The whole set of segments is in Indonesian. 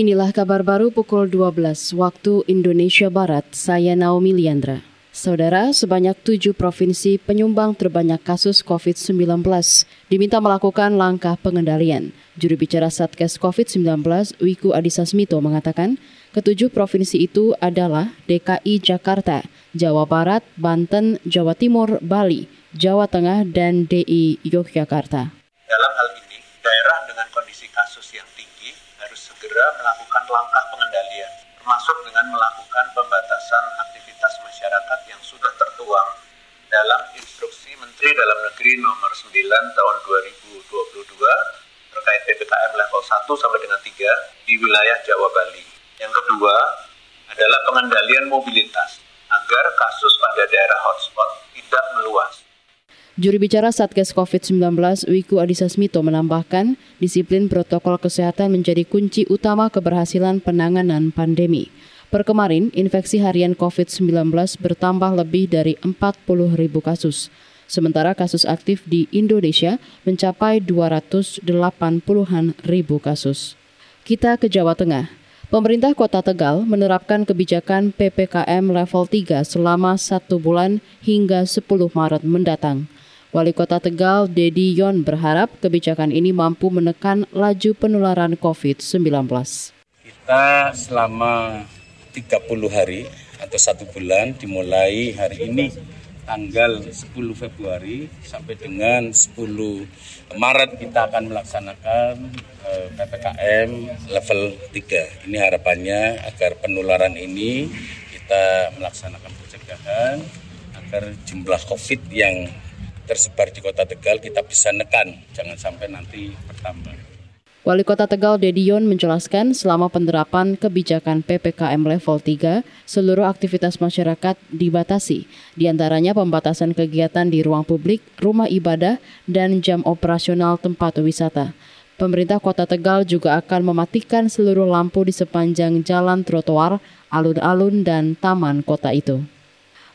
Inilah kabar baru pukul 12 waktu Indonesia Barat. Saya Naomi Liandra. Saudara, sebanyak tujuh provinsi penyumbang terbanyak kasus COVID-19 diminta melakukan langkah pengendalian. Juru bicara Satgas COVID-19 Wiku Adhisa Smito mengatakan, ketujuh provinsi itu adalah DKI Jakarta, Jawa Barat, Banten, Jawa Timur, Bali, Jawa Tengah, dan DI Yogyakarta. Dalam hal melakukan langkah pengendalian, termasuk dengan melakukan pembatasan aktivitas masyarakat yang sudah tertuang dalam instruksi Menteri Dalam Negeri nomor 9 tahun 2022 terkait PPKM level 1 sampai dengan 3 di wilayah Jawa Bali. Yang kedua adalah pengendalian mobilitas agar kasus pada daerah hotspot tidak meluas. Juru bicara Satgas COVID-19 Wiku Adhisa Smito menambahkan, disiplin protokol kesehatan menjadi kunci utama keberhasilan penanganan pandemi. Per kemarin, infeksi harian COVID-19 bertambah lebih dari 40 ribu kasus. Sementara kasus aktif di Indonesia mencapai 280-an ribu kasus. Kita ke Jawa Tengah. Pemerintah Kota Tegal menerapkan kebijakan PPKM level 3 selama satu bulan hingga 10 Maret mendatang. Wali Kota Tegal, Dedi Yon berharap kebijakan ini mampu menekan laju penularan COVID-19. Kita selama 30 hari atau satu bulan dimulai hari ini tanggal 10 Februari sampai dengan 10 Maret kita akan melaksanakan eh, PPKM level 3. Ini harapannya agar penularan ini kita melaksanakan pencegahan agar jumlah COVID yang tersebar di kota Tegal kita bisa nekan, jangan sampai nanti bertambah. Wali Kota Tegal Dedion menjelaskan selama penerapan kebijakan PPKM level 3, seluruh aktivitas masyarakat dibatasi, di antaranya pembatasan kegiatan di ruang publik, rumah ibadah, dan jam operasional tempat wisata. Pemerintah Kota Tegal juga akan mematikan seluruh lampu di sepanjang jalan trotoar, alun-alun, dan taman kota itu.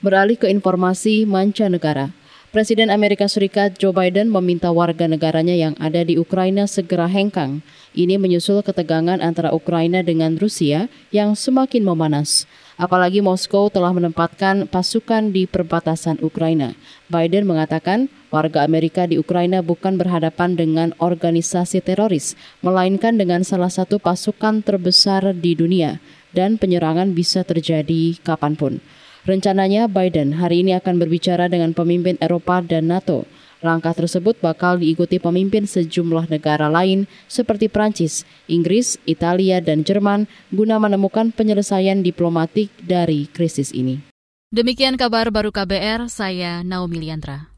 Beralih ke informasi mancanegara. Presiden Amerika Serikat Joe Biden meminta warga negaranya yang ada di Ukraina segera hengkang. Ini menyusul ketegangan antara Ukraina dengan Rusia yang semakin memanas. Apalagi Moskow telah menempatkan pasukan di perbatasan Ukraina. Biden mengatakan warga Amerika di Ukraina bukan berhadapan dengan organisasi teroris, melainkan dengan salah satu pasukan terbesar di dunia, dan penyerangan bisa terjadi kapan pun. Rencananya Biden hari ini akan berbicara dengan pemimpin Eropa dan NATO. Langkah tersebut bakal diikuti pemimpin sejumlah negara lain seperti Prancis, Inggris, Italia, dan Jerman guna menemukan penyelesaian diplomatik dari krisis ini. Demikian kabar baru KBR, saya Naomi Liandra.